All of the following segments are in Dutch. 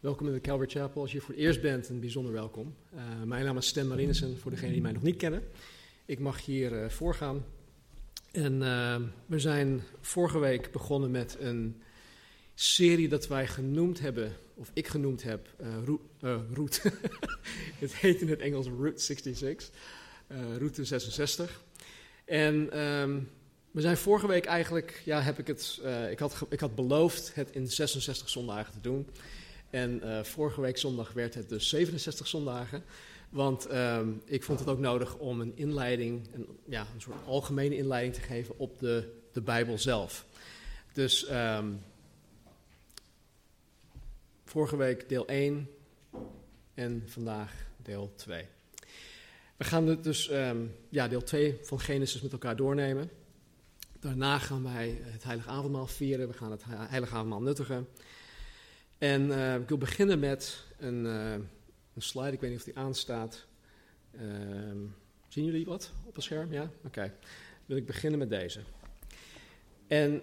Welkom in de Calvary Chapel. Als je voor het eerst bent, een bijzonder welkom. Uh, mijn naam is Stan Marinissen, voor degenen die mij nog niet kennen. Ik mag hier uh, voorgaan. En uh, we zijn vorige week begonnen met een serie dat wij genoemd hebben, of ik genoemd heb, Route. het heet in het Engels Route 66, Route 66. En um, we zijn vorige week eigenlijk, ja, heb ik het, ik, had, ik had beloofd het in 66 zondagen te doen. En uh, vorige week zondag werd het dus 67 zondagen. Want um, ik vond het ook nodig om een inleiding, een, ja, een soort algemene inleiding te geven op de, de Bijbel zelf. Dus um, vorige week deel 1 en vandaag deel 2. We gaan dus um, ja, deel 2 van Genesis met elkaar doornemen. Daarna gaan wij het Heilige Avondmaal vieren. We gaan het Heilige Avondmaal nuttigen. En uh, ik wil beginnen met een, uh, een, slide, ik weet niet of die aanstaat. Uh, zien jullie wat op het scherm? Ja? Oké. Wil ik beginnen met deze. En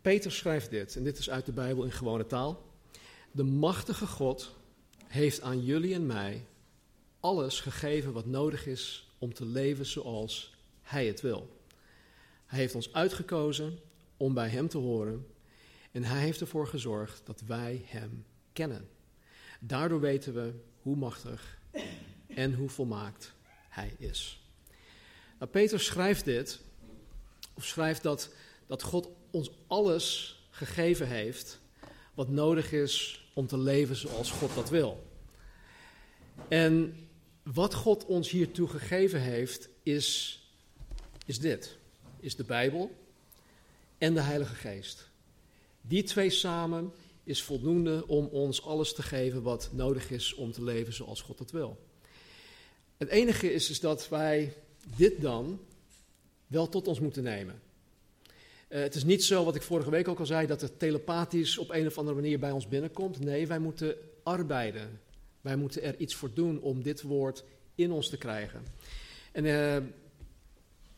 Peter schrijft dit, en dit is uit de Bijbel in gewone taal. De machtige God heeft aan jullie en mij alles gegeven wat nodig is om te leven zoals Hij het wil. Hij heeft ons uitgekozen om bij Hem te horen en hij heeft ervoor gezorgd dat wij hem kennen. Daardoor weten we hoe machtig en hoe volmaakt hij is. Nou, Peter schrijft dit, of schrijft dat, dat God ons alles gegeven heeft wat nodig is om te leven zoals God dat wil. En wat God ons hiertoe gegeven heeft, is, is dit: is de Bijbel en de Heilige Geest. Die twee samen is voldoende om ons alles te geven wat nodig is om te leven zoals God het wil. Het enige is, dat wij dit dan wel tot ons moeten nemen. Uh, het is niet zo, wat ik vorige week ook al zei, dat het telepathisch op een of andere manier bij ons binnenkomt. Nee, wij moeten arbeiden. Wij moeten er iets voor doen om dit woord in ons te krijgen. En uh,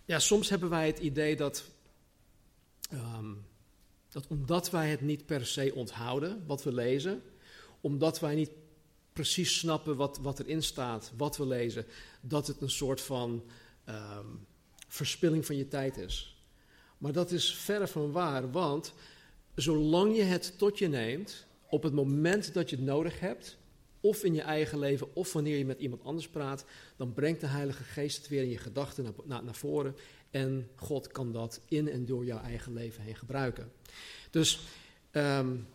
ja, soms hebben wij het idee dat um, dat omdat wij het niet per se onthouden, wat we lezen, omdat wij niet precies snappen wat, wat erin staat, wat we lezen, dat het een soort van um, verspilling van je tijd is. Maar dat is verre van waar, want zolang je het tot je neemt, op het moment dat je het nodig hebt, of in je eigen leven, of wanneer je met iemand anders praat, dan brengt de Heilige Geest het weer in je gedachten naar, naar voren en God kan dat in en door jouw eigen leven heen gebruiken. Dus um,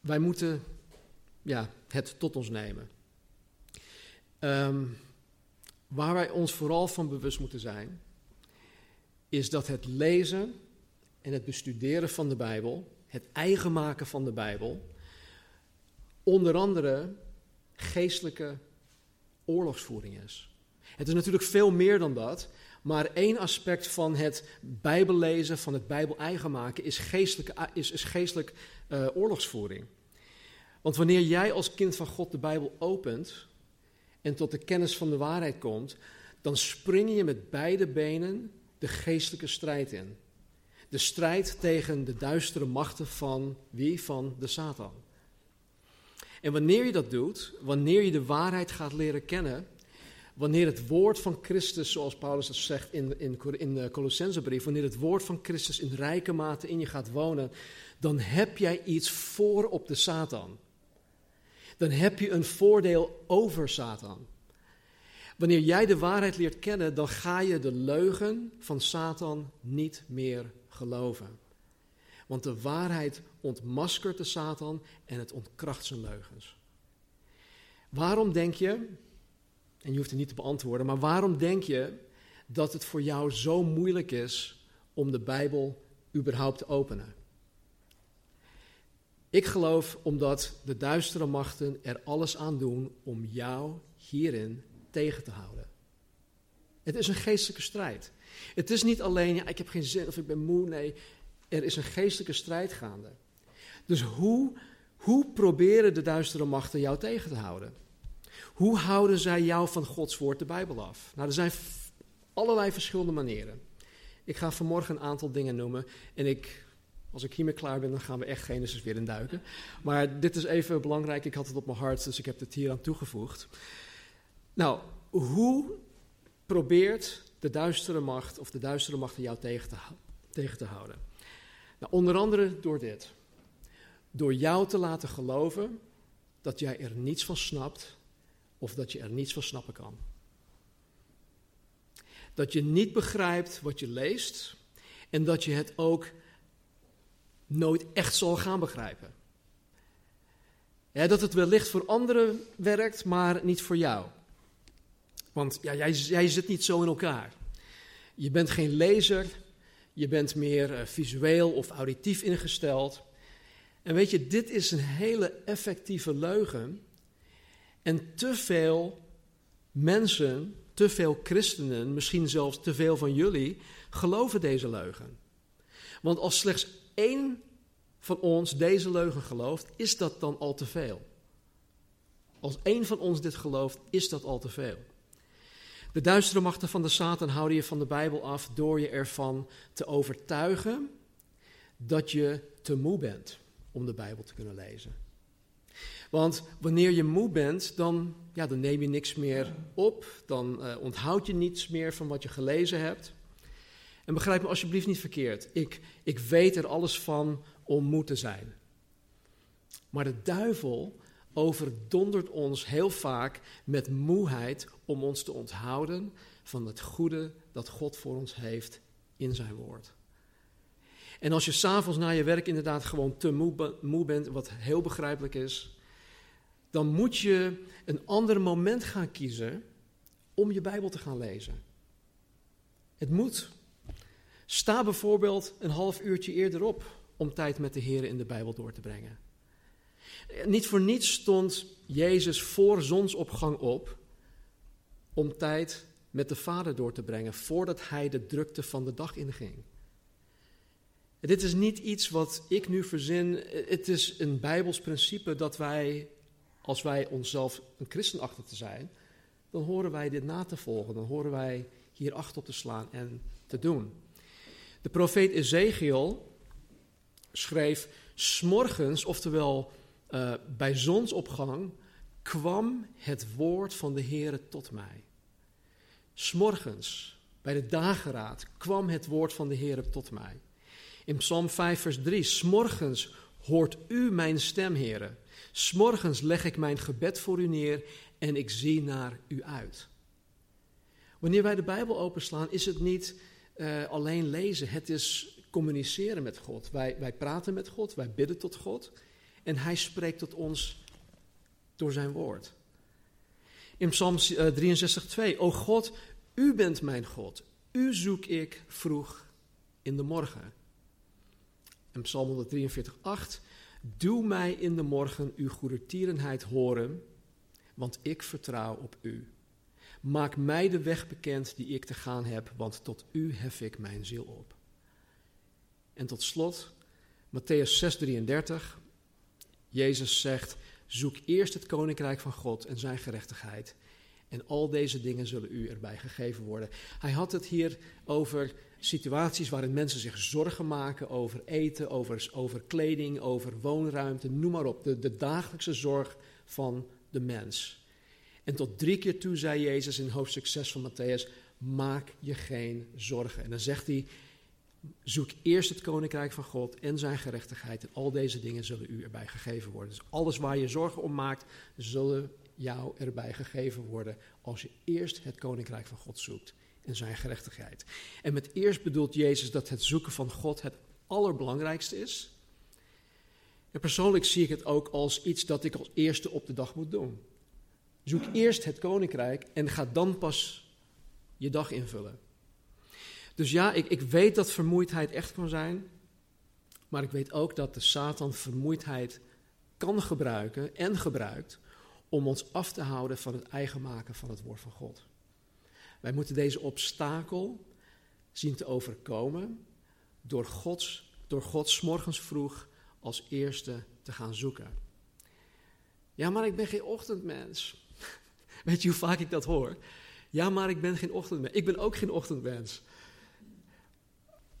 wij moeten ja, het tot ons nemen. Um, waar wij ons vooral van bewust moeten zijn, is dat het lezen en het bestuderen van de Bijbel, het eigen maken van de Bijbel, onder andere geestelijke oorlogsvoering is. Het is natuurlijk veel meer dan dat, maar één aspect van het Bijbellezen, van het Bijbel eigen maken, is geestelijk, is, is geestelijk uh, oorlogsvoering. Want wanneer jij als kind van God de Bijbel opent en tot de kennis van de waarheid komt, dan spring je met beide benen de geestelijke strijd in. De strijd tegen de duistere machten van wie? Van de Satan. En wanneer je dat doet, wanneer je de waarheid gaat leren kennen, wanneer het woord van Christus, zoals Paulus dat zegt in, in, in de Colossensebrief, wanneer het woord van Christus in rijke mate in je gaat wonen, dan heb jij iets voor op de Satan. Dan heb je een voordeel over Satan. Wanneer jij de waarheid leert kennen, dan ga je de leugen van Satan niet meer geloven. Want de waarheid ontmaskert de Satan en het ontkracht zijn leugens. Waarom denk je en je hoeft het niet te beantwoorden, maar waarom denk je dat het voor jou zo moeilijk is om de Bijbel überhaupt te openen? Ik geloof omdat de duistere machten er alles aan doen om jou hierin tegen te houden. Het is een geestelijke strijd. Het is niet alleen, ja, ik heb geen zin of ik ben moe. Nee, er is een geestelijke strijd gaande. Dus hoe, hoe proberen de duistere machten jou tegen te houden? Hoe houden zij jou van Gods woord, de Bijbel, af? Nou, er zijn allerlei verschillende manieren. Ik ga vanmorgen een aantal dingen noemen. En ik, als ik hiermee klaar ben, dan gaan we echt Genesis weer induiken. Maar dit is even belangrijk. Ik had het op mijn hart, dus ik heb het hier aan toegevoegd. Nou, hoe probeert de duistere macht of de duistere machten jou tegen te, tegen te houden? Nou, onder andere door dit. Door jou te laten geloven dat jij er niets van snapt of dat je er niets van snappen kan. Dat je niet begrijpt wat je leest en dat je het ook nooit echt zal gaan begrijpen. dat het wellicht voor anderen werkt, maar niet voor jou. Want ja, jij, jij zit niet zo in elkaar. Je bent geen lezer, je bent meer uh, visueel of auditief ingesteld. En weet je, dit is een hele effectieve leugen. En te veel mensen, te veel christenen, misschien zelfs te veel van jullie, geloven deze leugen. Want als slechts één van ons deze leugen gelooft, is dat dan al te veel. Als één van ons dit gelooft, is dat al te veel. De duistere machten van de Satan houden je van de Bijbel af door je ervan te overtuigen dat je te moe bent om de Bijbel te kunnen lezen. Want wanneer je moe bent, dan, ja, dan neem je niks meer op, dan uh, onthoud je niets meer van wat je gelezen hebt. En begrijp me alsjeblieft niet verkeerd. Ik, ik weet er alles van om moe te zijn. Maar de duivel overdondert ons heel vaak met moeheid om ons te onthouden van het goede dat God voor ons heeft in zijn woord. En als je s'avonds na je werk inderdaad gewoon te moe, moe bent, wat heel begrijpelijk is, dan moet je een ander moment gaan kiezen om je Bijbel te gaan lezen. Het moet. Sta bijvoorbeeld een half uurtje eerder op om tijd met de Heer in de Bijbel door te brengen. Niet voor niets stond Jezus voor zonsopgang op om tijd met de Vader door te brengen voordat hij de drukte van de dag inging. Dit is niet iets wat ik nu verzin. Het is een Bijbels principe dat wij, als wij onszelf een christen achter te zijn, dan horen wij dit na te volgen. Dan horen wij hier acht op te slaan en te doen. De profeet Ezekiel schreef: Smorgens, oftewel uh, bij zonsopgang, kwam het woord van de Heere tot mij. Smorgens, bij de dageraad, kwam het woord van de Heere tot mij. In Psalm 5, vers 3, Smorgens hoort u mijn stem, Heere. Smorgens leg ik mijn gebed voor u neer en ik zie naar u uit. Wanneer wij de Bijbel openslaan, is het niet uh, alleen lezen, het is communiceren met God. Wij, wij praten met God, wij bidden tot God en Hij spreekt tot ons door zijn woord. In Psalm 63:2, eh, O God, U bent mijn God, U zoek ik vroeg in de morgen. En Psalm 143:8, Doe mij in de morgen uw goedertierenheid horen, want ik vertrouw op U. Maak mij de weg bekend die ik te gaan heb, want tot U hef ik mijn ziel op. En tot slot, Matthäus 6:33, Jezus zegt: Zoek eerst het koninkrijk van God en zijn gerechtigheid. En al deze dingen zullen u erbij gegeven worden. Hij had het hier over situaties waarin mensen zich zorgen maken over eten, over, over kleding, over woonruimte, noem maar op. De, de dagelijkse zorg van de mens. En tot drie keer toe zei Jezus in hoofdstuk 6 van Matthäus: Maak je geen zorgen. En dan zegt hij: Zoek eerst het koninkrijk van God en zijn gerechtigheid. En al deze dingen zullen u erbij gegeven worden. Dus alles waar je zorgen om maakt, zullen jou erbij gegeven worden. Als je eerst het koninkrijk van God zoekt en zijn gerechtigheid. En met eerst bedoelt Jezus dat het zoeken van God het allerbelangrijkste is. En persoonlijk zie ik het ook als iets dat ik als eerste op de dag moet doen. Zoek eerst het koninkrijk en ga dan pas je dag invullen. Dus ja, ik, ik weet dat vermoeidheid echt kan zijn. Maar ik weet ook dat de Satan vermoeidheid kan gebruiken en gebruikt om ons af te houden van het eigen maken van het woord van God. Wij moeten deze obstakel zien te overkomen door Gods, door Gods morgens vroeg als eerste te gaan zoeken. Ja, maar ik ben geen ochtendmens. Weet je hoe vaak ik dat hoor? Ja, maar ik ben geen ochtendmens. Ik ben ook geen ochtendmens.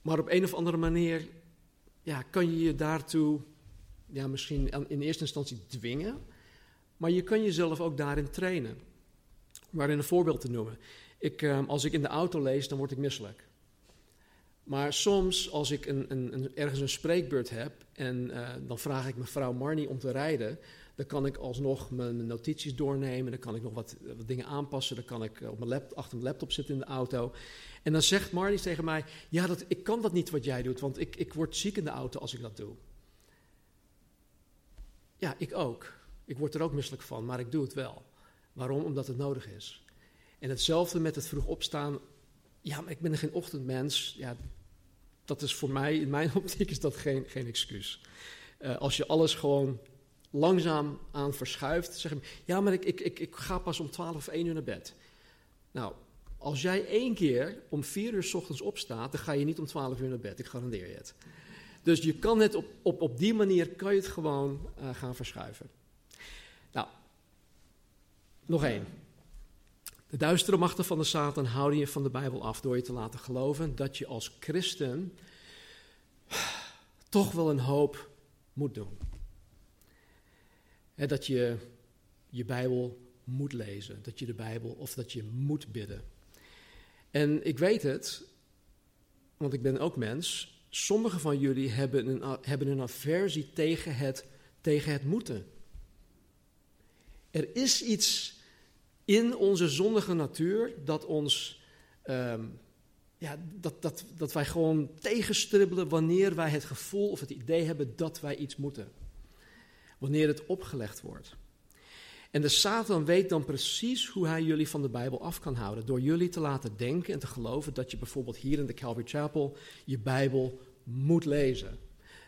Maar op een of andere manier ja, kan je je daartoe ja, misschien in eerste instantie dwingen, maar je kan jezelf ook daarin trainen. Maar een voorbeeld te noemen. Ik, ehm, als ik in de auto lees, dan word ik misselijk. Maar soms, als ik een, een, een, ergens een spreekbeurt heb en uh, dan vraag ik mevrouw Marnie om te rijden, dan kan ik alsnog mijn notities doornemen, dan kan ik nog wat, wat dingen aanpassen, dan kan ik op mijn laptop, achter mijn laptop zitten in de auto. En dan zegt Marnie tegen mij, ja, dat, ik kan dat niet wat jij doet, want ik, ik word ziek in de auto als ik dat doe. Ja, ik ook. Ik word er ook misselijk van, maar ik doe het wel. Waarom? Omdat het nodig is. En hetzelfde met het vroeg opstaan. Ja, maar ik ben geen ochtendmens. Ja, dat is voor mij, in mijn optiek is dat geen, geen excuus. Uh, als je alles gewoon langzaam aan verschuift, zeg je, ja, maar ik, ik, ik, ik ga pas om 12 of 1 uur naar bed. Nou, als jij één keer om 4 uur s ochtends opstaat, dan ga je niet om 12 uur naar bed, ik garandeer je het. Dus je kan het op, op, op die manier kan je het gewoon uh, gaan verschuiven. Nou, nog één. De duistere machten van de Satan houden je van de Bijbel af door je te laten geloven dat je als christen toch wel een hoop moet doen. dat je je Bijbel moet lezen, dat je de Bijbel of dat je moet bidden. En ik weet het, want ik ben ook mens. Sommigen van jullie hebben een, hebben een aversie tegen het, tegen het moeten. Er is iets in onze zondige natuur dat ons. Um, ja, dat, dat, dat wij gewoon tegenstribbelen wanneer wij het gevoel of het idee hebben dat wij iets moeten. Wanneer het opgelegd wordt. En de Satan weet dan precies hoe hij jullie van de Bijbel af kan houden. Door jullie te laten denken en te geloven dat je bijvoorbeeld hier in de Calvary Chapel je Bijbel moet lezen.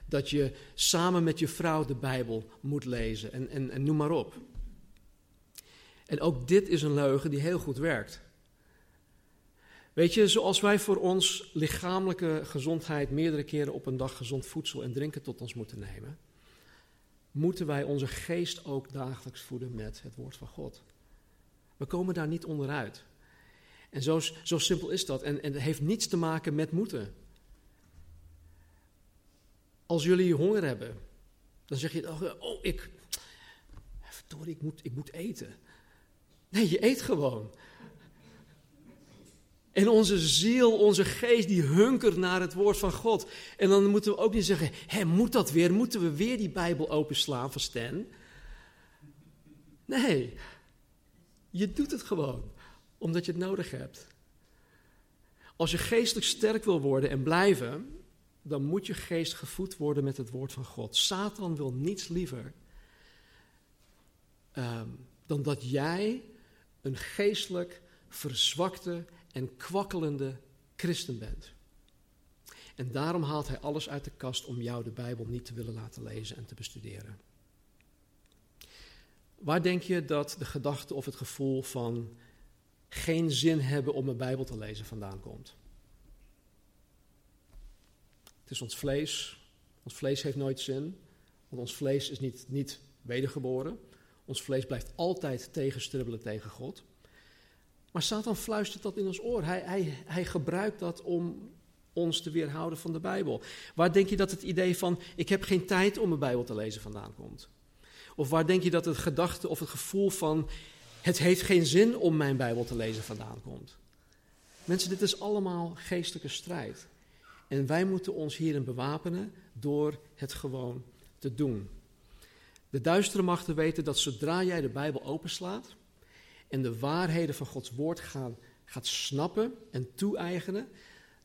Dat je samen met je vrouw de Bijbel moet lezen en, en, en noem maar op. En ook dit is een leugen die heel goed werkt. Weet je, zoals wij voor ons lichamelijke gezondheid meerdere keren op een dag gezond voedsel en drinken tot ons moeten nemen, moeten wij onze geest ook dagelijks voeden met het woord van God. We komen daar niet onderuit. En zo, zo simpel is dat. En, en het heeft niets te maken met moeten. Als jullie honger hebben, dan zeg je, oh, ik, verdorie, ik moet, ik moet eten. Nee, je eet gewoon. En onze ziel, onze geest, die hunkert naar het woord van God. En dan moeten we ook niet zeggen, hé, moet dat weer? Moeten we weer die Bijbel openslaan van Stan? Nee, je doet het gewoon, omdat je het nodig hebt. Als je geestelijk sterk wil worden en blijven, dan moet je geest gevoed worden met het woord van God. Satan wil niets liever um, dan dat jij een geestelijk verzwakte en kwakkelende christen bent. En daarom haalt hij alles uit de kast om jou de Bijbel niet te willen laten lezen en te bestuderen. Waar denk je dat de gedachte of het gevoel van geen zin hebben om een Bijbel te lezen vandaan komt? Het is ons vlees. Ons vlees heeft nooit zin, want ons vlees is niet, niet wedergeboren. Ons vlees blijft altijd tegenstribbelen tegen God. Maar Satan fluistert dat in ons oor. Hij, hij, hij gebruikt dat om ons te weerhouden van de Bijbel. Waar denk je dat het idee van ik heb geen tijd om mijn Bijbel te lezen vandaan komt? Of waar denk je dat het gedachte of het gevoel van het heeft geen zin om mijn Bijbel te lezen vandaan komt? Mensen, dit is allemaal geestelijke strijd. En wij moeten ons hierin bewapenen door het gewoon te doen. De duistere machten weten dat zodra jij de Bijbel openslaat en de waarheden van Gods woord gaan, gaat snappen en toe-eigenen,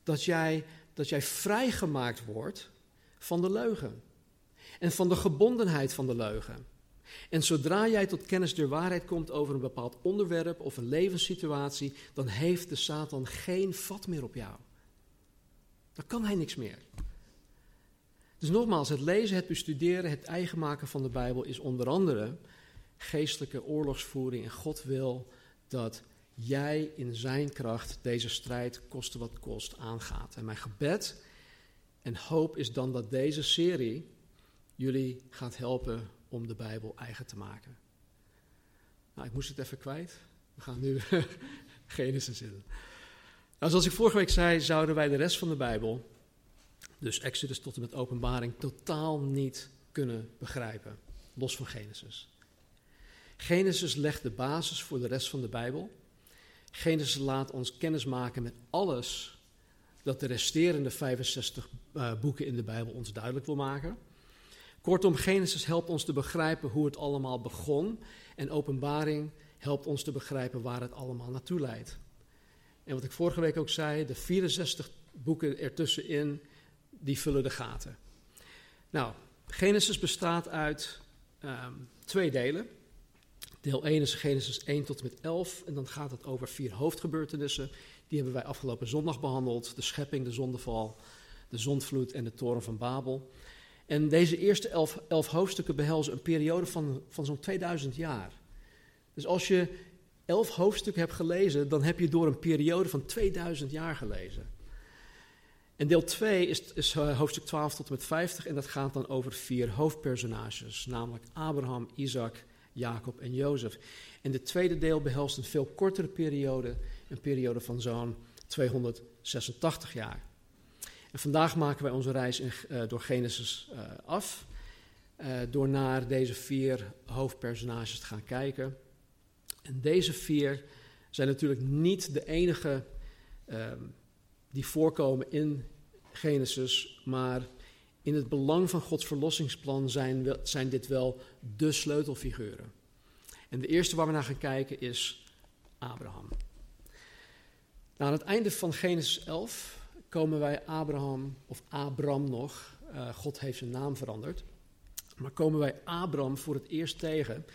dat jij, dat jij vrijgemaakt wordt van de leugen en van de gebondenheid van de leugen. En zodra jij tot kennis der waarheid komt over een bepaald onderwerp of een levenssituatie, dan heeft de Satan geen vat meer op jou. Dan kan hij niks meer. Dus nogmaals, het lezen, het bestuderen, het eigen maken van de Bijbel is onder andere geestelijke oorlogsvoering. En God wil dat jij in zijn kracht deze strijd, koste wat kost, aangaat. En mijn gebed en hoop is dan dat deze serie jullie gaat helpen om de Bijbel eigen te maken. Nou, ik moest het even kwijt. We gaan nu Genesis in. Nou, zoals ik vorige week zei, zouden wij de rest van de Bijbel, dus Exodus tot en met Openbaring, totaal niet kunnen begrijpen, los van Genesis. Genesis legt de basis voor de rest van de Bijbel. Genesis laat ons kennis maken met alles dat de resterende 65 uh, eh, boeken in de Bijbel ons duidelijk wil maken. Kortom, Genesis helpt ons te begrijpen hoe het allemaal begon en Openbaring helpt ons te begrijpen waar het allemaal naartoe leidt. En wat ik vorige week ook zei, de 64 boeken ertussenin, die vullen de gaten. Nou, Genesis bestaat uit um, twee delen. Deel 1 is Genesis 1 tot en met 11 en dan gaat het over vier hoofdgebeurtenissen. Die hebben wij afgelopen zondag behandeld. De schepping, de zondeval, de zondvloed en de toren van Babel. En deze eerste elf, elf hoofdstukken behelzen een periode van, van zo'n 2000 jaar. Dus als je elf hoofdstukken hebt gelezen, dan heb je door een periode van 2000 jaar gelezen. En deel 2 is, uh, hoofdstuk 12 tot en met 50 en dat gaat dan over vier hoofdpersonages, namelijk Abraham, Isaac, Jacob en Jozef. En de tweede deel behelst een veel kortere periode, een periode van zo'n 286 jaar. En vandaag maken wij onze reis in, uh, door Genesis uh, af, door naar deze vier hoofdpersonages te gaan kijken. En deze vier zijn natuurlijk niet de enige um, die voorkomen in Genesis, maar in het belang van Gods verlossingsplan zijn, zijn dit wel de sleutelfiguren. En de eerste waar we naar gaan kijken is Abraham. Nou, aan het einde van Genesis 11 komen wij Abraham, of Abram nog, uh, God heeft zijn naam veranderd, maar komen wij Abram voor het eerst tegen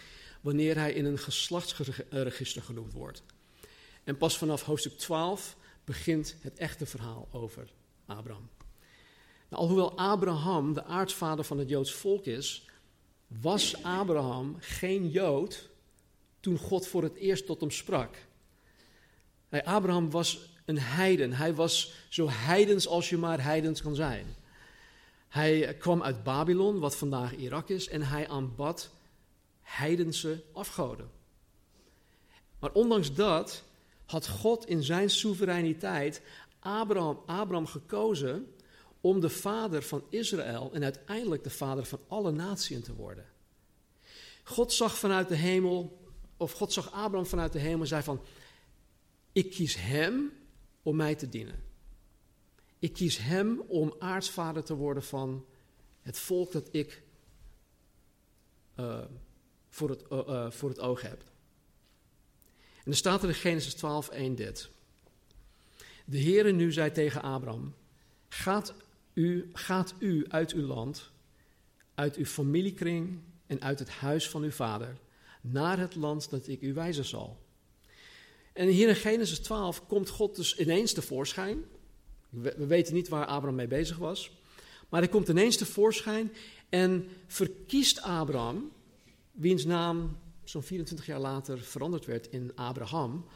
wanneer hij in een geslachtsregister genoemd wordt. En pas vanaf hoofdstuk 12 begint het echte verhaal over Abraham. Nou, alhoewel Abraham de aartsvader van het Joods volk is, was Abraham geen Jood toen God voor het eerst tot hem sprak. Abraham was een heiden. Hij was zo heidens als je maar heidens kan zijn. Hij kwam uit Babylon, wat vandaag Irak is, en hij aanbad heidense afgoden. Maar ondanks dat had God in zijn soevereiniteit Abraham, Abraham gekozen om de vader van Israël en uiteindelijk de vader van alle naties te worden. God zag vanuit de hemel, of God zag Abraham vanuit de hemel en zei van, ik kies hem om mij te dienen. Ik kies hem om aartsvader te worden van het volk dat ik uh, voor, het, uh, voor het oog heb. Er staat er in Genesis 12, 1 dit. De Heere nu zei tegen Abraham, gaat u, gaat u uit uw land, uit uw familiekring en uit het huis van uw vader, naar het land dat ik u wijzen zal. En hier in Genesis 12 komt God dus ineens tevoorschijn. We weten niet waar Abraham mee bezig was. Maar hij komt ineens tevoorschijn en verkiest Abraham, wiens naam zo'n 24 jaar later veranderd werd in Abraham.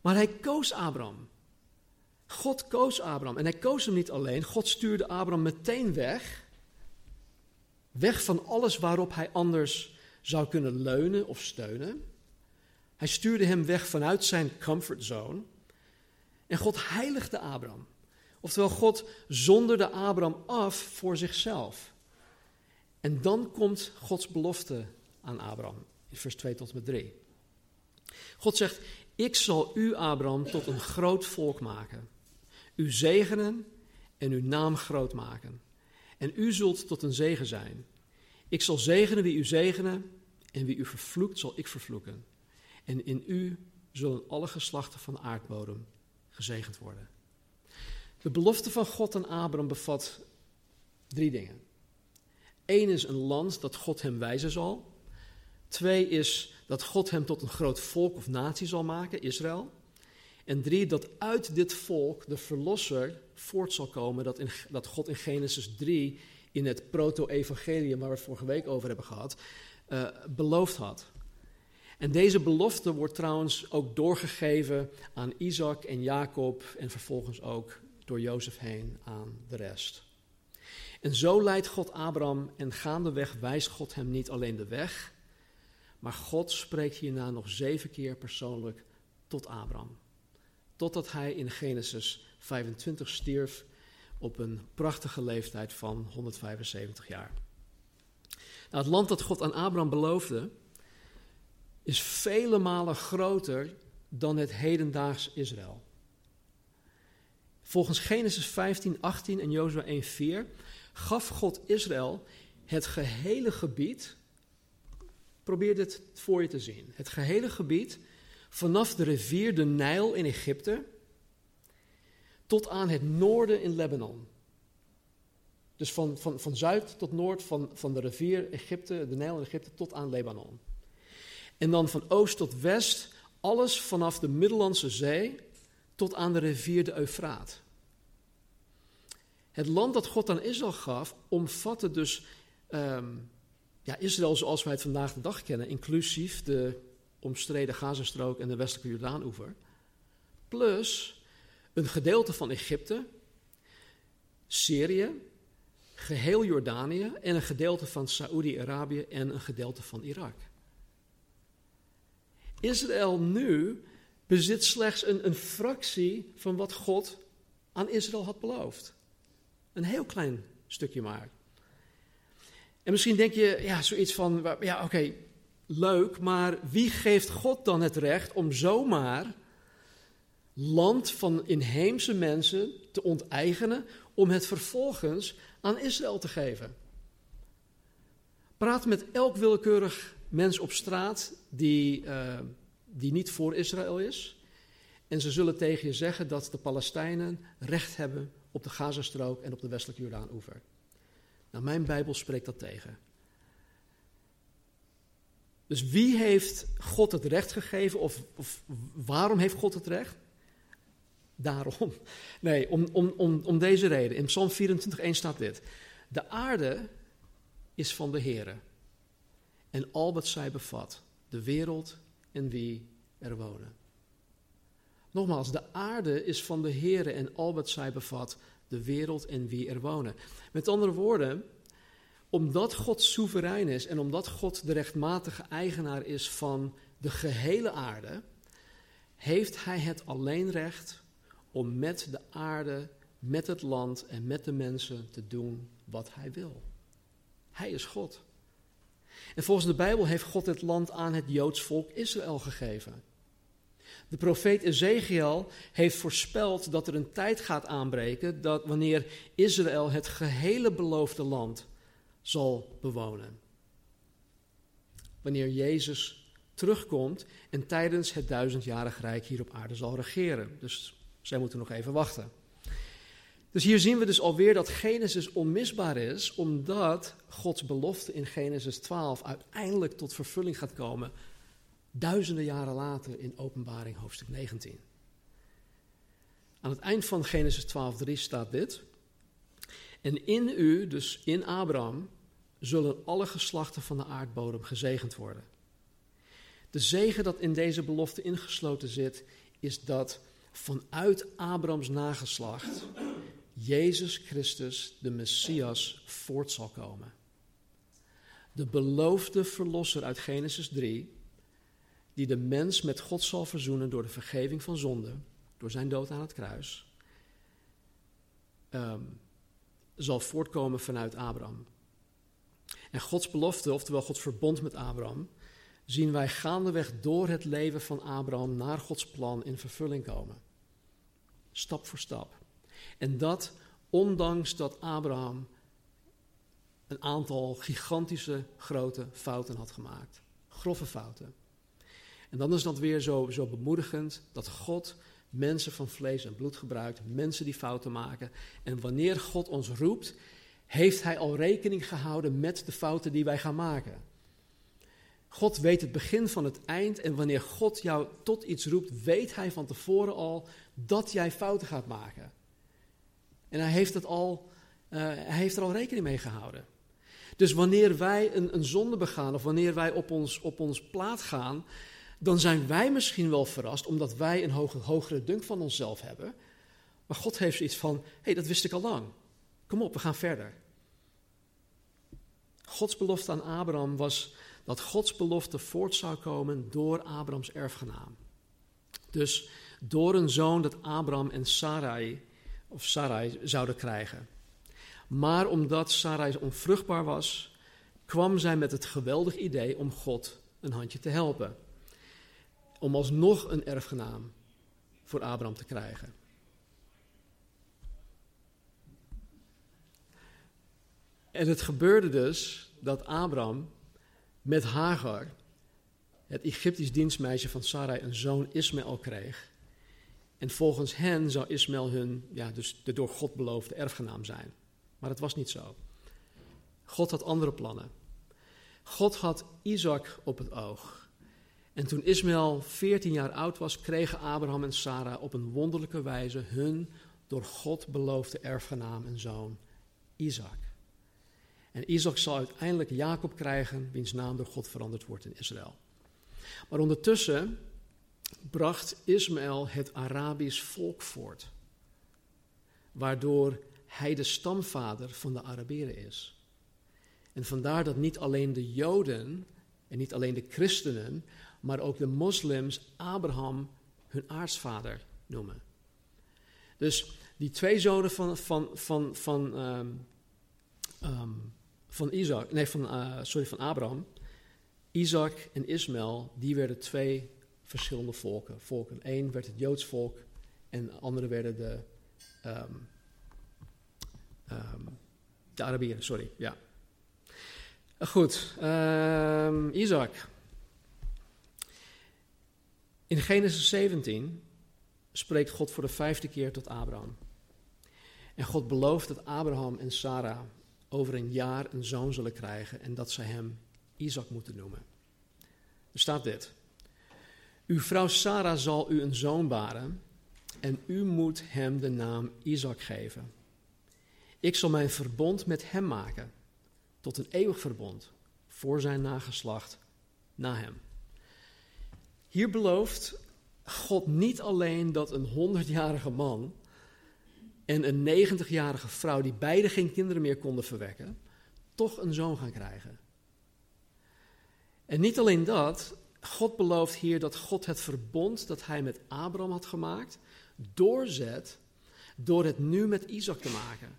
Maar hij koos Abraham. God koos Abraham. En hij koos hem niet alleen. God stuurde Abraham meteen weg. Weg van alles waarop hij anders zou kunnen leunen of steunen. Hij stuurde hem weg vanuit zijn comfortzone. En God heiligde Abraham. Oftewel, God zonderde Abraham af voor zichzelf. En dan komt Gods belofte aan Abraham, vers 2 tot en met 3. God zegt, ik zal u, Abraham, tot een groot volk maken. U zegenen en uw naam groot maken. En u zult tot een zegen zijn. Ik zal zegenen wie u zegenen en wie u vervloekt zal ik vervloeken. En in u zullen alle geslachten van de aardbodem gezegend worden. De belofte van God aan Abraham bevat drie dingen. Eén is een land dat God hem wijzen zal. Twee is dat God hem tot een groot volk of natie zal maken, Israël. En drie, dat uit dit volk de verlosser voort zal komen, dat, in, dat God in Genesis 3 in het proto-evangelium waar we het vorige week over hebben gehad, uh, beloofd had. En deze belofte wordt trouwens ook doorgegeven aan Isaac en Jacob en vervolgens ook door Jozef heen aan de rest. En zo leidt God Abraham en gaandeweg wijst God hem niet alleen de weg, maar God spreekt hierna nog zeven keer persoonlijk tot Abraham. Totdat hij in Genesis 25 stierf op een prachtige leeftijd van 175 jaar. Nou, het land dat God aan Abraham beloofde, is vele malen groter dan het hedendaags Israël. Volgens Genesis 15, 18 en Jozua 1, 4 gaf God Israël het gehele gebied. Probeer dit voor je te zien. Het gehele gebied vanaf de rivier de Nijl in Egypte tot aan het noorden in Lebanon. Dus van, van, van zuid tot noord, van, van de rivier Egypte, de Nijl in Egypte, tot aan Lebanon. En dan van oost tot west, alles vanaf de Middellandse Zee tot aan de rivier de Eufraat. Het land dat God aan Israël gaf, omvatte dus um, ja, Israël zoals wij het vandaag de dag kennen, inclusief de omstreden Gazastrook en de westelijke Jordaanoever. Plus een gedeelte van Egypte, Syrië, geheel Jordanië en een gedeelte van Saoedi-Arabië en een gedeelte van Irak. Israël nu bezit slechts een, een fractie van wat God aan Israël had beloofd. Een heel klein stukje maar. En misschien denk je, ja, zoiets van, ja, oké, leuk, maar wie geeft God dan het recht om zomaar land van inheemse mensen te onteigenen, om het vervolgens aan Israël te geven? Praat met elk willekeurig mens op straat die, uh, die niet voor Israël is. En ze zullen tegen je zeggen dat de Palestijnen recht hebben op de Gazastrook en op de westelijke Jordaan-oever. Nou, mijn Bijbel spreekt dat tegen. Dus wie heeft God het recht gegeven of, of waarom heeft God het recht? Daarom. Nee, om, om, om, om deze reden. In Psalm 24:1 staat dit. De aarde is van de Heere en al wat zij bevat, de wereld en wie er wonen. Nogmaals, de aarde is van de Heere en al wat zij bevat, de wereld en wie er wonen. Met andere woorden, omdat God soeverein is en omdat God de rechtmatige eigenaar is van de gehele aarde, heeft Hij het alleen recht om met de aarde, met het land en met de mensen te doen wat Hij wil. Hij is God. En volgens de Bijbel heeft God het land aan het Joods volk Israël gegeven. De profeet Ezekiel heeft voorspeld dat er een tijd gaat aanbreken dat wanneer Israël het gehele beloofde land zal bewonen. Wanneer Jezus terugkomt en tijdens het duizendjarig rijk hier op aarde zal regeren. Dus zij moeten nog even wachten. Dus hier zien we dus alweer dat Genesis onmisbaar is, omdat Gods belofte in Genesis 12 uiteindelijk tot vervulling gaat komen, duizenden jaren later in Openbaring hoofdstuk 19. Aan het eind van Genesis 12:3 staat dit: En in u, dus in Abraham, zullen alle geslachten van de aardbodem gezegend worden. De zegen dat in deze belofte ingesloten zit, is dat vanuit Abrahams nageslacht Jezus Christus, de Messias, voort zal komen. De beloofde verlosser uit Genesis 3, die de mens met God zal verzoenen door de vergeving van zonde, door zijn dood aan het kruis, um, zal voortkomen vanuit Abraham. En Gods belofte, oftewel Gods verbond met Abraham, zien wij gaandeweg door het leven van Abraham naar Gods plan in vervulling komen. Stap voor stap. En dat ondanks dat Abraham een aantal gigantische grote fouten had gemaakt. Grove fouten. En dan is dat weer zo, zo bemoedigend dat God mensen van vlees en bloed gebruikt, mensen die fouten maken. En wanneer God ons roept, heeft Hij al rekening gehouden met de fouten die wij gaan maken. God weet het begin van het eind en wanneer God jou tot iets roept, weet Hij van tevoren al dat jij fouten gaat maken. En hij heeft het al hij heeft er al rekening mee gehouden. Dus wanneer wij een, een zonde begaan of wanneer wij op ons, op ons plaat gaan, dan zijn wij misschien wel verrast omdat wij een hoge, hogere dunk van onszelf hebben. Maar God heeft zoiets van: hé, hey, dat wist ik al lang. Kom op, we gaan verder. Gods belofte aan Abraham was dat Gods belofte voort zou komen door Abrahams erfgenaam. Dus door een zoon dat Abraham en Sarai, of Sarai zouden krijgen. Maar omdat Sarai onvruchtbaar was, kwam zij met het geweldig idee om God een handje te helpen. Om alsnog een erfgenaam voor Abraham te krijgen. En het gebeurde dus dat Abraham met Hagar, het Egyptisch dienstmeisje van Sarai, een zoon Ismaël kreeg. En volgens hen zou Ismaël hun, ja, dus de door God beloofde erfgenaam zijn. Maar het was niet zo. God had andere plannen. God had Isaac op het oog. En toen Ismaël 14 jaar oud was, kregen Abraham en Sarah op een wonderlijke wijze hun door God beloofde erfgenaam en zoon, Isaac. En Isaac zal uiteindelijk Jacob krijgen, wiens naam door God veranderd wordt in Israël. Maar ondertussen bracht Ismaël het Arabisch volk voort, waardoor hij de stamvader van de Arabieren is. En vandaar dat niet alleen de Joden en niet alleen de christenen, maar ook de moslims Abraham hun aartsvader noemen. Dus die twee zonen van, van, van, van, um, um, van Isaac, nee, van, uh, sorry, van Abraham, Isaac en Ismaël, die werden twee verschillende volken. volken. Eén werd het Joods volk en de andere werden de Um, de Arabieren, sorry, ja. Goed, Isaac. In Genesis 17 spreekt God voor de vijfde keer tot Abraham. En God belooft dat Abraham en Sarah over een jaar een zoon zullen krijgen en dat ze hem Isaac moeten noemen. Er staat dit. Uw vrouw Sarah zal u een zoon baren en u moet hem de naam Isaac geven. Ik zal mijn verbond met hem maken, tot een eeuwig verbond, voor zijn nageslacht na hem. Hier belooft God niet alleen dat een honderdjarige man en een negentigjarige vrouw, die beide geen kinderen meer konden verwekken, toch een zoon gaan krijgen. En niet alleen dat, God belooft hier dat God het verbond dat hij met Abraham had gemaakt, doorzet door het nu met Isaac te maken.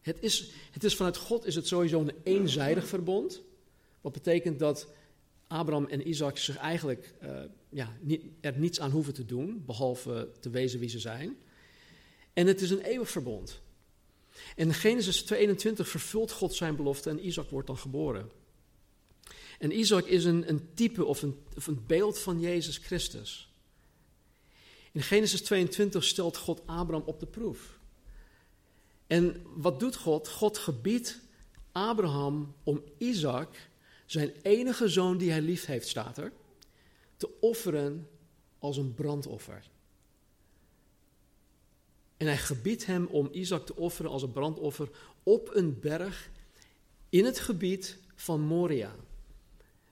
Het is, het is vanuit God is het sowieso een eenzijdig verbond. Wat betekent dat Abraham en Isaac zich eigenlijk uh, ja, niet, er niets aan hoeven te doen, behalve te wezen wie ze zijn. En het is een eeuwig verbond. In Genesis 22 vervult God zijn belofte en Isaac wordt dan geboren. En Isaac is een, een type of een, of een beeld van Jezus Christus. In Genesis 22 stelt God Abraham op de proef. En wat doet God? God gebiedt Abraham om Isaac, zijn enige zoon die hij lief heeft, staat er, te offeren als een brandoffer. En hij gebiedt hem om Isaac te offeren als een brandoffer op een berg in het gebied van Moria,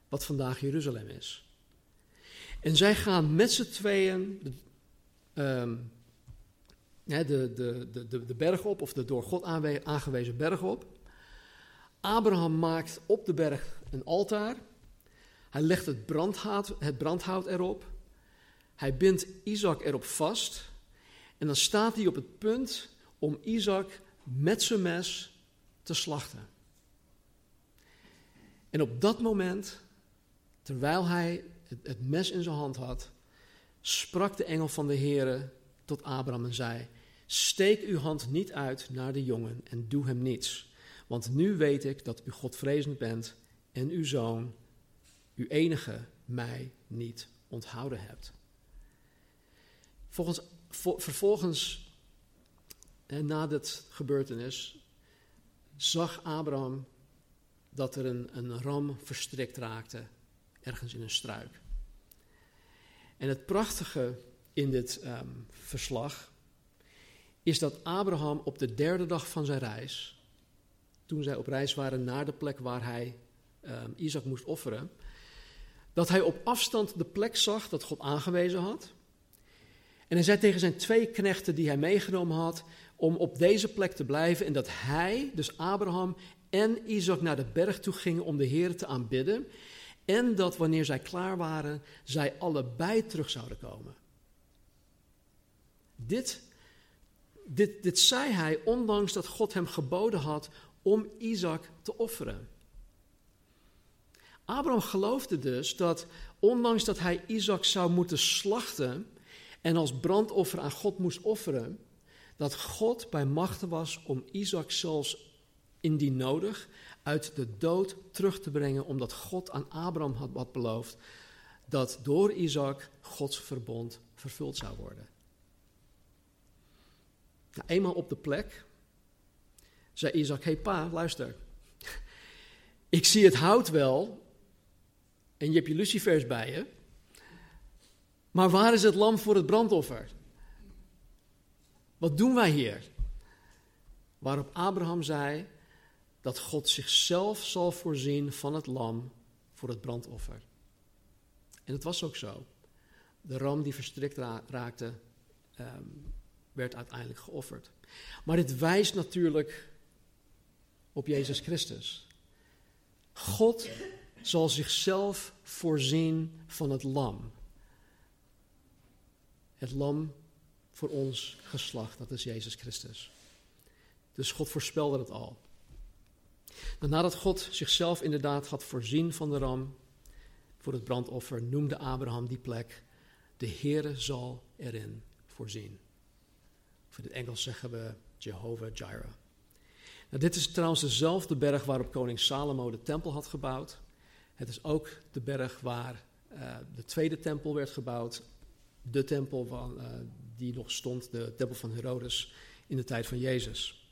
wat vandaag Jeruzalem is. En zij gaan met z'n tweeën de, de, de, de berg op, of de door God aangewezen berg op. Abraham maakt op de berg een altaar. Hij legt het brandhout, het brandhout erop. Hij bindt Isaac erop vast. En dan staat hij op het punt om Isaac met zijn mes te slachten. En op dat moment, terwijl hij het, mes in zijn hand had, sprak de engel van de Heere tot Abraham en zei: Steek uw hand niet uit naar de jongen en doe hem niets. Want nu weet ik dat u Godvrezend bent en uw zoon, uw enige, mij niet onthouden hebt. Volgens, vervolgens, na dit gebeurtenis, zag Abraham dat er een, een ram verstrikt raakte, ergens in een struik. En het prachtige in dit um, verslag is dat Abraham op de derde dag van zijn reis toen zij op reis waren naar de plek waar hij um, Isaac moest offeren, dat hij op afstand de plek zag dat God aangewezen had. En hij zei tegen zijn twee knechten die hij meegenomen had, om op deze plek te blijven en dat hij, dus Abraham en Isaac naar de berg toe gingen om de Heer te aanbidden. En dat wanneer zij klaar waren, zij allebei terug zouden komen. Dit, dit, dit zei hij ondanks dat God hem geboden had om Isaac te offeren. Abraham geloofde dus dat ondanks dat hij Isaac zou moeten slachten en als brandoffer aan God moest offeren, dat God bij machten was om Isaac zelfs indien nodig uit de dood terug te brengen, omdat God aan Abraham had, beloofd dat door Isaac Gods verbond vervuld zou worden. Nou, eenmaal op de plek zei Isaac, hey pa, luister. Ik zie het hout wel en je hebt je lucifers bij je. Maar waar is het lam voor het brandoffer? Wat doen wij hier? Waarop Abraham zei dat God zichzelf zal voorzien van het lam voor het brandoffer. En het was ook zo. De ram die verstrikt raakte, ehm, werd uiteindelijk geofferd. Maar dit wijst natuurlijk op Jezus Christus. God zal zichzelf voorzien van het lam. Het lam voor ons geslacht, dat is Jezus Christus. Dus God voorspelde het al. nadat God zichzelf inderdaad had voorzien van de ram voor het brandoffer, noemde Abraham die plek: De Heere zal erin voorzien. In het Engels zeggen we Jehovah Jireh. Nou, dit is trouwens dezelfde berg waarop koning Salomo de tempel had gebouwd. Het is ook de berg waar uh, de tweede tempel werd gebouwd. De tempel van, uh, die nog stond, de tempel van Herodes, in de tijd van Jezus.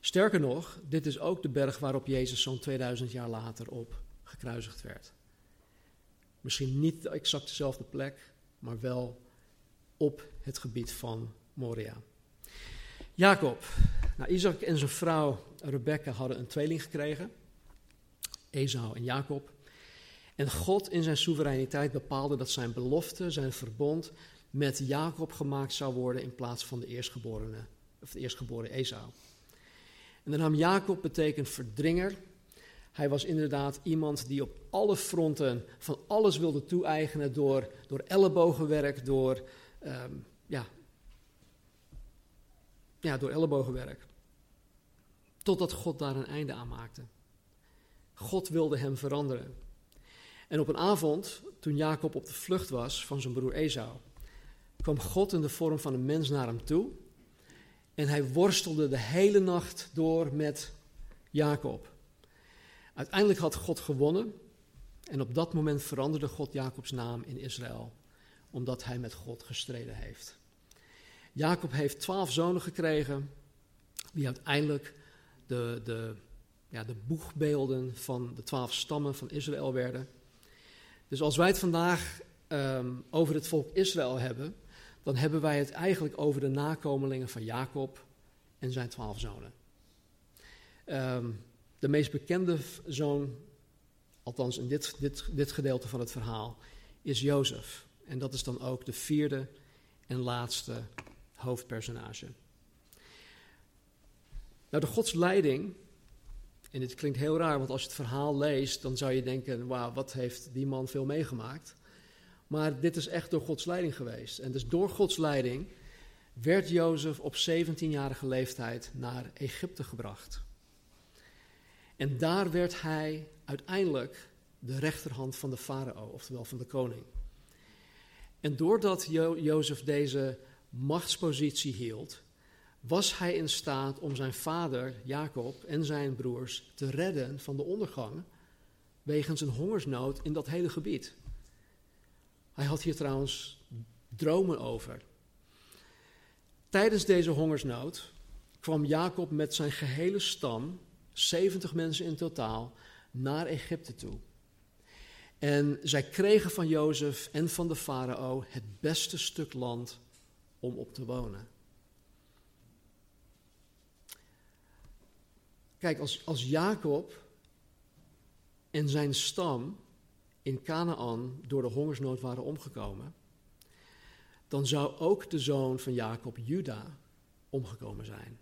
Sterker nog, dit is ook de berg waarop Jezus zo'n 2000 jaar later op gekruisigd werd. Misschien niet exact dezelfde plek, maar wel op het gebied van Moria. Jacob. Nou, Isaac en zijn vrouw Rebecca hadden een tweeling gekregen. Esau en Jacob. En God in zijn soevereiniteit bepaalde dat zijn belofte, zijn verbond met Jacob gemaakt zou worden in plaats van de eerstgeborene, of de eerstgeboren Esau. En de naam Jacob betekent verdringer. Hij was inderdaad iemand die op alle fronten van alles wilde toe-eigenen door, door ellebogenwerk, door, um, ja, ja, door ellebogenwerk. Totdat God daar een einde aan maakte. God wilde hem veranderen. En op een avond, toen Jacob op de vlucht was van zijn broer Esau, kwam God in de vorm van een mens naar hem toe. En hij worstelde de hele nacht door met Jacob. Uiteindelijk had God gewonnen. En op dat moment veranderde God Jacobs naam in Israël, omdat hij met God gestreden heeft. Jacob heeft twaalf zonen gekregen, die uiteindelijk de, de, ja, de boegbeelden van de twaalf stammen van Israël werden. Dus als wij het vandaag um, over het volk Israël hebben, dan hebben wij het eigenlijk over de nakomelingen van Jacob en zijn twaalf zonen. Um, de meest bekende zoon, althans in dit, dit, dit gedeelte van het verhaal, is Jozef. En dat is dan ook de vierde en laatste hoofdpersonage. Nou, de godsleiding, en dit klinkt heel raar, want als je het verhaal leest, dan zou je denken, wauw, wat heeft die man veel meegemaakt. Maar dit is echt door Gods leiding geweest. En dus door Gods leiding werd Jozef op 17-jarige leeftijd naar Egypte gebracht. En daar werd hij uiteindelijk de rechterhand van de farao, oftewel van de koning. En doordat jo Jozef deze machtspositie hield, was hij in staat om zijn vader Jacob en zijn broers te redden van de ondergang wegens een hongersnood in dat hele gebied. Hij had hier trouwens dromen over. Tijdens deze hongersnood kwam Jacob met zijn gehele stam, 70 mensen in totaal, naar Egypte toe. En zij kregen van Jozef en van de farao het beste stuk land om op te wonen. Kijk, als, als Jacob en zijn stam in Canaan door de hongersnood waren omgekomen, dan zou ook de zoon van Jacob, Juda, omgekomen zijn.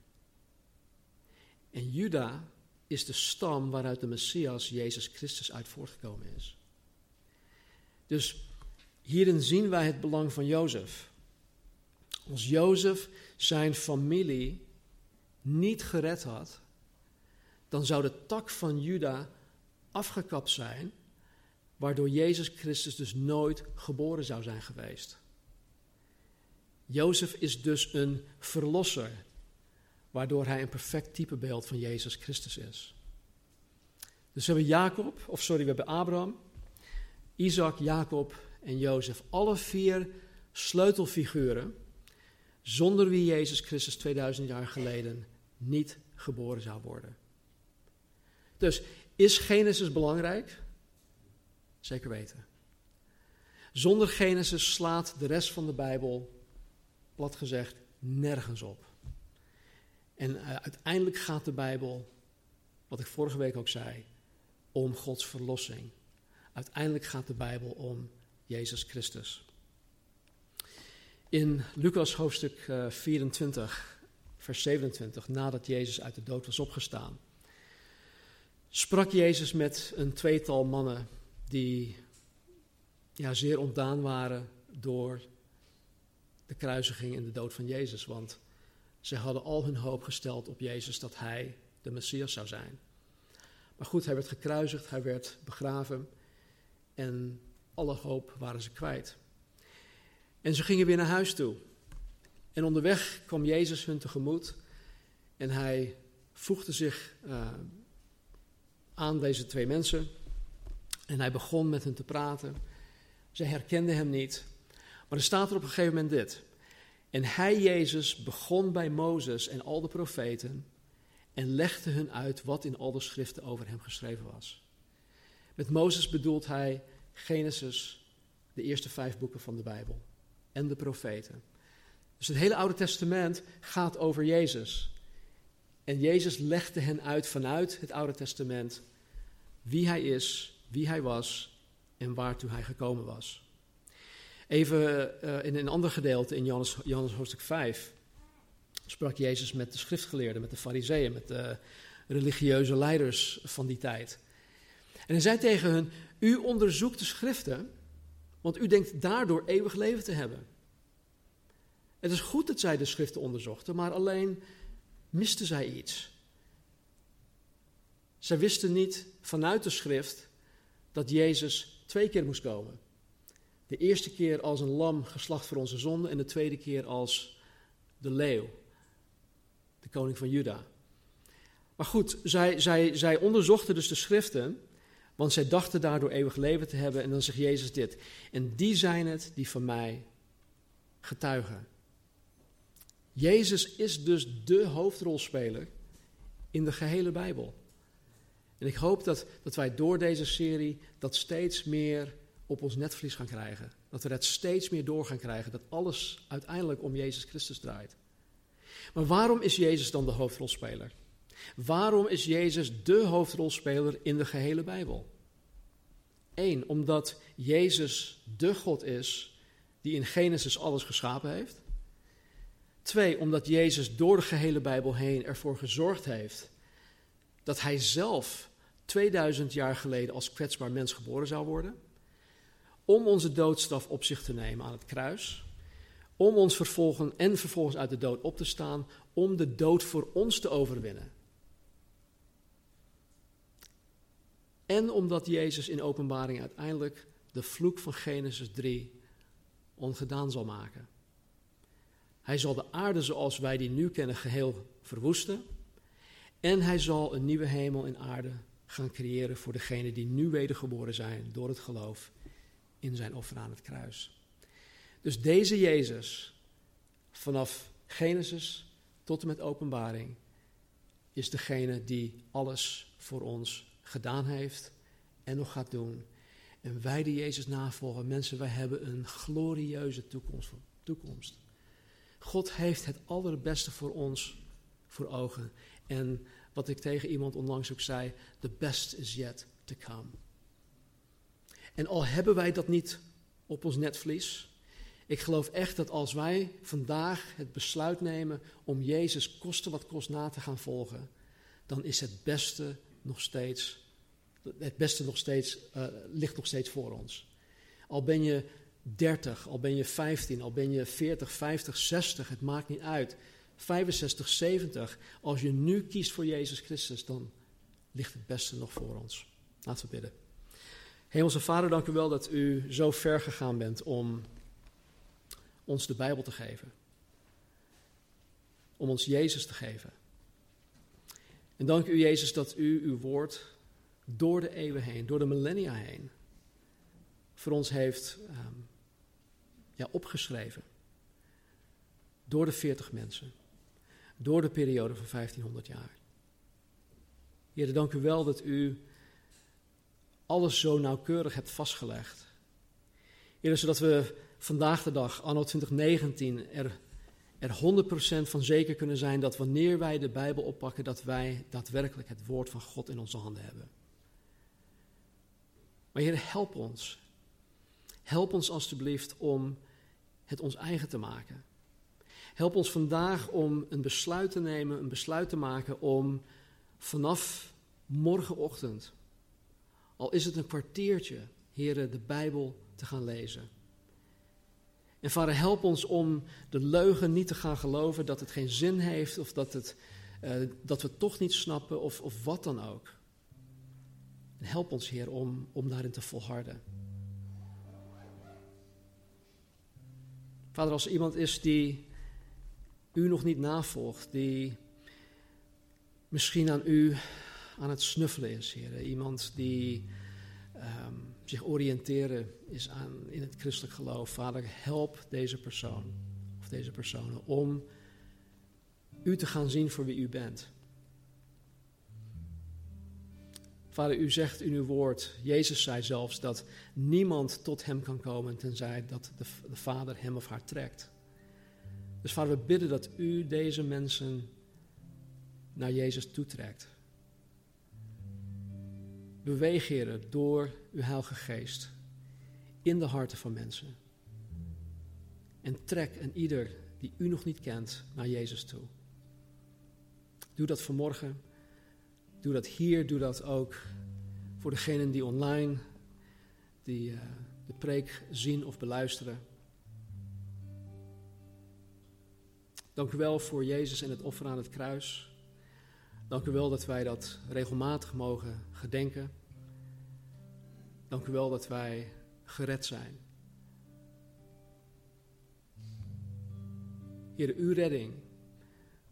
En Juda is de stam waaruit de Messias, Jezus Christus, uit voortgekomen is. Dus hierin zien wij het belang van Jozef. Als Jozef zijn familie niet gered had, dan zou de tak van Juda afgekapt zijn, waardoor Jezus Christus dus nooit geboren zou zijn geweest. Jozef is dus een verlosser, waardoor hij een perfect typebeeld van Jezus Christus is. Dus we hebben Jacob, of sorry, we hebben Abraham, Isaac, Jacob en Jozef. Alle vier sleutelfiguren, zonder wie Jezus Christus 2000 jaar geleden niet geboren zou worden. Dus is Genesis belangrijk? Zeker weten. Zonder Genesis slaat de rest van de Bijbel, plat gezegd, nergens op. En uh, uiteindelijk gaat de Bijbel, wat ik vorige week ook zei, om Gods verlossing. Uiteindelijk gaat de Bijbel om Jezus Christus. In Lucas hoofdstuk uh, eh, 24, vers 27, nadat Jezus uit de dood was opgestaan, sprak Jezus met een tweetal mannen die ja, zeer ontdaan waren door de kruisiging en de dood van Jezus. Want ze hadden al hun hoop gesteld op Jezus dat hij de Messias zou zijn. Maar goed, hij werd gekruisigd, hij werd begraven en alle hoop waren ze kwijt. En ze gingen weer naar huis toe. En onderweg kwam Jezus hun tegemoet en hij voegde zich uh, aan deze twee mensen. En hij begon met hen te praten. Zij herkenden hem niet. Maar er staat er op een gegeven moment dit. En hij, Jezus, begon bij Mozes en al de profeten en legde hun uit wat in al de schriften over hem geschreven was. Met Mozes bedoelt hij Genesis, de eerste vijf boeken van de Bijbel en de profeten. Dus het hele Oude Testament gaat over Jezus. En Jezus legde hen uit vanuit het Oude Testament wie hij is, wie hij was en waartoe hij gekomen was. Even uh, in een ander gedeelte in Johannes, Johannes hoofdstuk 5 sprak Jezus met de schriftgeleerden, met de fariseeën, met de religieuze leiders van die tijd. En hij zei tegen hen, u onderzoekt de schriften, want u denkt daardoor eeuwig leven te hebben. Het is goed dat zij de schriften onderzochten, maar alleen misten zij iets. Zij wisten niet vanuit de schrift dat Jezus twee keer moest komen. De eerste keer als een lam geslacht voor onze zonde en de tweede keer als de leeuw, de koning van Juda. Maar goed, zij, zij, zij onderzochten dus de schriften, want zij dachten daardoor eeuwig leven te hebben. En dan zegt Jezus dit. En die zijn het die van mij getuigen. Jezus is dus de hoofdrolspeler in de gehele Bijbel. En ik hoop dat, dat wij door deze serie dat steeds meer op ons netvlies gaan krijgen. Dat we dat steeds meer door gaan krijgen. Dat alles uiteindelijk om Jezus Christus draait. Maar waarom is Jezus dan de hoofdrolspeler? Waarom is Jezus de hoofdrolspeler in de gehele Bijbel? Eén, omdat Jezus de God is die in Genesis alles geschapen heeft. Twee, omdat Jezus door de gehele Bijbel heen ervoor gezorgd heeft dat hij zelf 2000 jaar geleden als kwetsbaar mens geboren zou worden. Om onze doodstraf op zich te nemen aan het kruis. Om ons vervolgen en vervolgens uit de dood op te staan. Om de dood voor ons te overwinnen. En omdat Jezus in openbaring uiteindelijk de vloek van Genesis 3 ongedaan zal maken. Hij zal de aarde zoals wij die nu kennen geheel verwoesten. En hij zal een nieuwe hemel en aarde gaan creëren voor degenen die nu wedergeboren zijn door het geloof in zijn offer aan het kruis. Dus deze Jezus, vanaf Genesis tot en met Openbaring, is degene die alles voor ons gedaan heeft en nog gaat doen. En wij die Jezus navolgen, mensen, wij hebben een glorieuze toekomst. toekomst. God heeft het allerbeste voor ons voor ogen. En wat ik tegen iemand onlangs ook zei: the best is yet to come. En al hebben wij dat niet op ons netvlies, ik geloof echt dat als wij vandaag het besluit nemen om Jezus koste wat kost na te gaan volgen, dan is het beste nog steeds, het beste nog steeds, uh, ligt nog steeds voor ons. Al ben je 30, al ben je 15, al ben je 40, 50, 60, het maakt niet uit. 65, 70, als je nu kiest voor Jezus Christus, dan ligt het beste nog voor ons. Laten we bidden. Hemelse Vader, dank u wel dat u zo ver gegaan bent om ons de Bijbel te geven. Om ons Jezus te geven. En dank u, Jezus, dat u uw woord door de eeuwen heen, door de millennia heen, voor ons heeft um, ja, opgeschreven. Door de 40 mensen. Door de periode van 1500 jaar. Heer, dank u wel dat u alles zo nauwkeurig hebt vastgelegd. Heer, zodat we vandaag de dag, anno 2019, er, er 100% van zeker kunnen zijn dat wanneer wij de Bijbel oppakken, dat wij daadwerkelijk het woord van God in onze handen hebben. Maar Heer, help ons. Help ons alstublieft om het ons eigen te maken. Help ons vandaag om een besluit te nemen, een besluit te maken om vanaf morgenochtend, al is het een kwartiertje, heren, de Bijbel te gaan lezen. En vader, help ons om de leugen niet te gaan geloven dat het geen zin heeft of dat, het, uh, dat we toch niet snappen of, of wat dan ook. En help ons, Heer, om, om daarin te volharden. Vader, als er iemand is die u nog niet navolgt, die misschien aan u aan het snuffelen is, Heer. Iemand die um, zich oriënteren is aan, in het christelijk geloof. Vader, help deze persoon of deze personen om u te gaan zien voor wie u bent. Vader, u zegt in uw woord, Jezus zei zelfs dat niemand tot hem kan komen tenzij dat de, de Vader hem of haar trekt. Dus vader, we bidden dat u deze mensen naar Jezus toetrekt. Beweeg, Heer, door uw Heilige Geest in de harten van mensen. En trek een ieder die u nog niet kent naar Jezus toe. Doe dat vanmorgen. Doe dat hier. Doe dat ook voor degenen die online die, uh, de preek zien of beluisteren. Dank u wel voor Jezus en het offer aan het kruis. Dank u wel dat wij dat regelmatig mogen gedenken. Dank u wel dat wij gered zijn. Heer, uw redding,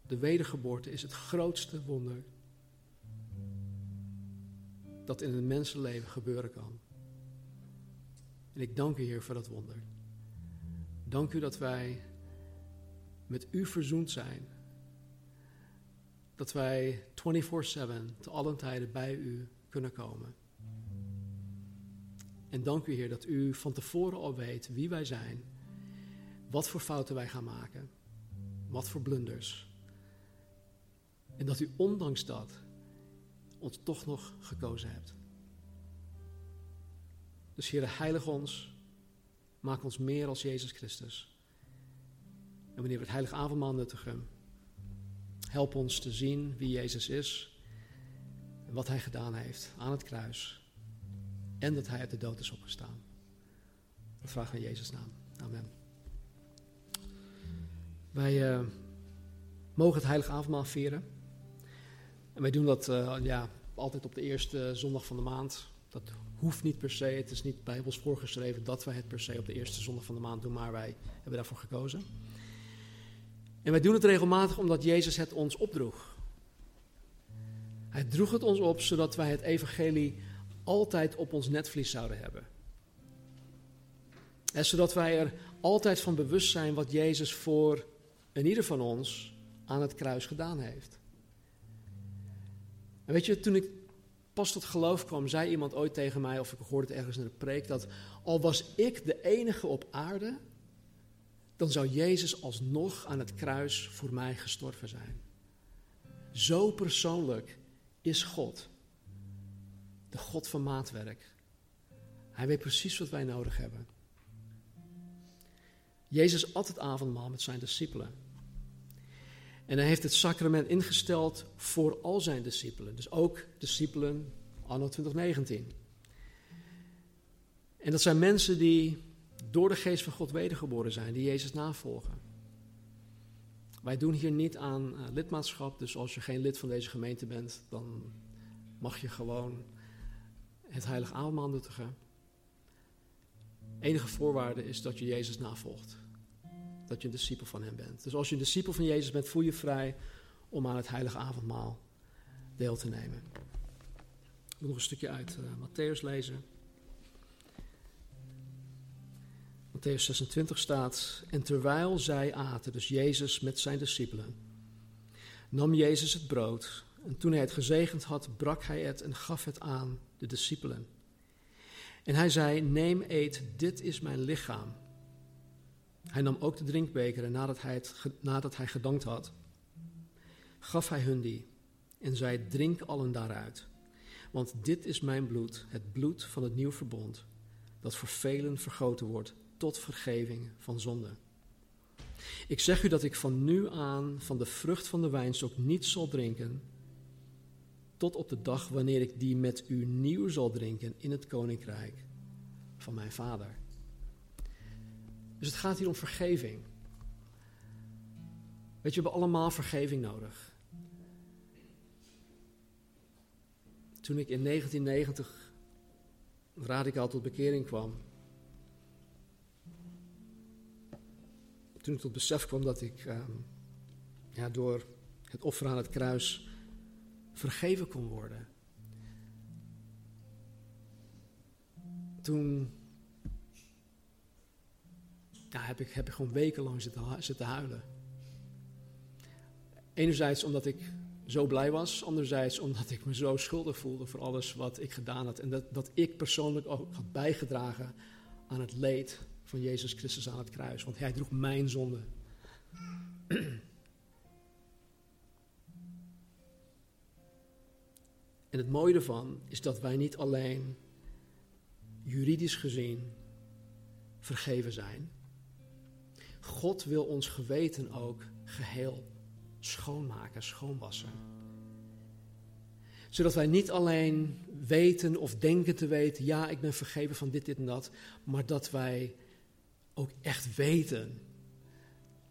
de wedergeboorte, is het grootste wonder dat in een mensenleven gebeuren kan. En ik dank u, Heer, voor dat wonder. Dank u dat wij met u verzoend zijn. Dat wij 24/7 te allen tijden bij u kunnen komen. En dank u, Heer, dat u van tevoren al weet wie wij zijn, wat voor fouten wij gaan maken, wat voor blunders. En dat u ondanks dat ons toch nog gekozen hebt. Dus Heer, heilig ons, maak ons meer als Jezus Christus. En wanneer we het heilige avondmaal nuttigen, help ons te zien wie Jezus is en wat Hij gedaan heeft aan het kruis en dat Hij uit de dood is opgestaan. Dat vragen in Jezus' naam. Amen. Wij uh, mogen het heilige avondmaal vieren. En wij doen dat uh, ja, altijd op de eerste zondag van de maand. Dat hoeft niet per se, het is niet bijbels voorgeschreven dat wij het per se op de eerste zondag van de maand doen, maar wij hebben daarvoor gekozen. En wij doen het regelmatig omdat Jezus het ons opdroeg. Hij droeg het ons op zodat wij het evangelie altijd op ons netvlies zouden hebben. En zodat wij er altijd van bewust zijn wat Jezus voor een ieder van ons aan het kruis gedaan heeft. En weet je, toen ik pas tot geloof kwam, zei iemand ooit tegen mij, of ik hoorde het ergens in de preek, dat al was ik de enige op aarde dan zou Jezus alsnog aan het kruis voor mij gestorven zijn. Zo persoonlijk is God. De God van maatwerk. Hij weet precies wat wij nodig hebben. Jezus at het avondmaal met zijn discipelen. En hij heeft het sacrament ingesteld voor al zijn discipelen. Dus ook discipelen anno 2019. En dat zijn mensen die door de geest van God wedergeboren zijn, die Jezus navolgen. Wij doen hier niet aan uh, lidmaatschap, dus als je geen lid van deze gemeente bent, dan mag je gewoon het heilige avondmaal nuttigen. Enige voorwaarde is dat je Jezus navolgt. Dat je een discipel van hem bent. Dus als je een discipel van Jezus bent, voel je vrij om aan het heilige avondmaal deel te nemen. Ik wil nog een stukje uit uh, Matthäus lezen. Matthäus 26 staat, en terwijl zij aten, dus Jezus met zijn discipelen, nam Jezus het brood en toen hij het gezegend had, brak hij het en gaf het aan de discipelen. En hij zei, neem, eet, dit is mijn lichaam. Hij nam ook de drinkbeker en nadat hij, het, nadat hij gedankt had, gaf hij hun die en zei, drink allen daaruit. Want dit is mijn bloed, het bloed van het nieuw verbond, dat voor velen vergoten wordt tot vergeving van zonde. Ik zeg u dat ik van nu aan van de vrucht van de wijnstok niet zal drinken, tot op de dag wanneer ik die met u nieuw zal drinken in het koninkrijk van mijn Vader. Dus het gaat hier om vergeving. Weet je, we hebben allemaal vergeving nodig. Toen ik in 1990 radicaal tot bekering kwam, toen ik tot besef kwam dat ik ehm, ja, door het offer aan het kruis vergeven kon worden. Toen heb, ik, heb ik gewoon wekenlang zitten, zitten huilen. Enerzijds omdat ik zo blij was, anderzijds omdat ik me zo schuldig voelde voor alles wat ik gedaan had. En dat, dat ik persoonlijk ook had bijgedragen aan het leed van Jezus Christus aan het kruis, want hij droeg mijn zonde. En het mooie ervan is dat wij niet alleen juridisch gezien vergeven zijn. God wil ons geweten ook geheel schoonmaken, schoonwassen. Zodat wij niet alleen weten of denken te weten, ja, ik ben vergeven van dit, dit en dat, maar dat wij ook echt weten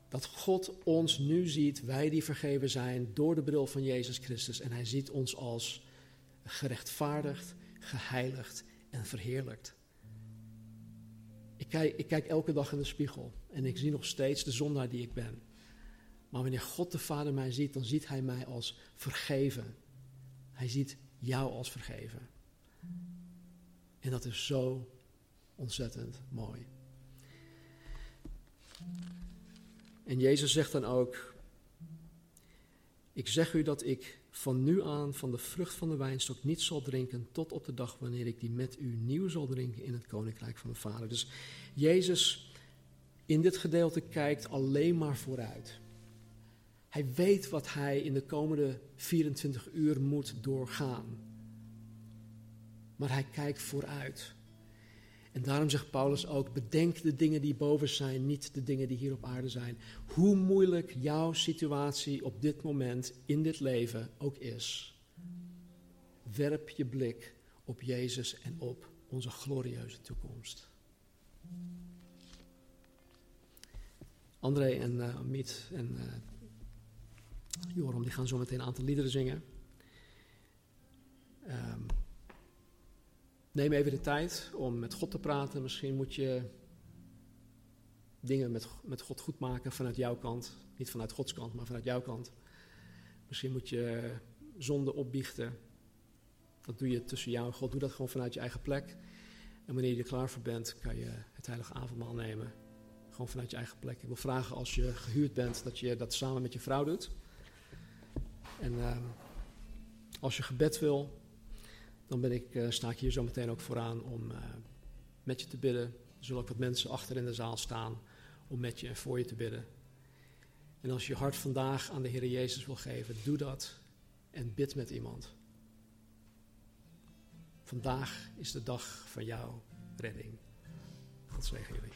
dat God ons nu ziet, wij die vergeven zijn, door de bril van Jezus Christus. En hij ziet ons als gerechtvaardigd, geheiligd en verheerlijkt. Ik kijk, ik kijk elke dag in de spiegel en ik zie nog steeds de zondaar die ik ben. Maar wanneer God de Vader mij ziet, dan ziet Hij mij als vergeven. Hij ziet jou als vergeven. En dat is zo ontzettend mooi. En Jezus zegt dan ook: Ik zeg u dat ik van nu aan van de vrucht van de wijnstok niet zal drinken tot op de dag wanneer ik die met u nieuw zal drinken in het koninkrijk van de Vader. Dus Jezus in dit gedeelte kijkt alleen maar vooruit. Hij weet wat hij in de komende 24 uur moet doorgaan. Maar hij kijkt vooruit. En daarom zegt Paulus ook: bedenk de dingen die boven zijn, niet de dingen die hier op aarde zijn. Hoe moeilijk jouw situatie op dit moment in dit leven ook is. Werp je blik op Jezus en op onze glorieuze toekomst. André en uh, Amit en uh, Joram die gaan zo meteen een aantal liederen zingen. Um, Neem even de tijd om met God te praten. Misschien moet je dingen met, met God goed maken vanuit jouw kant. Niet vanuit Gods kant, maar vanuit jouw kant. Misschien moet je zonde opbiechten. Dat doe je tussen jou en God. Doe dat gewoon vanuit je eigen plek. En wanneer je er klaar voor bent, kan je het heilige avondmaal nemen. Gewoon vanuit je eigen plek. Ik wil vragen als je gehuurd bent, dat je dat samen met je vrouw doet. En uh, als je gebed wil, dan ben ik, uh, sta ik hier zo meteen ook vooraan om uh, met je te bidden. Er zullen ook wat mensen achter in de zaal staan om met je en voor je te bidden. En als je je hart vandaag aan de Heer Jezus wil geven, doe dat en bid met iemand. Vandaag is de dag van jouw redding. God zegen jullie.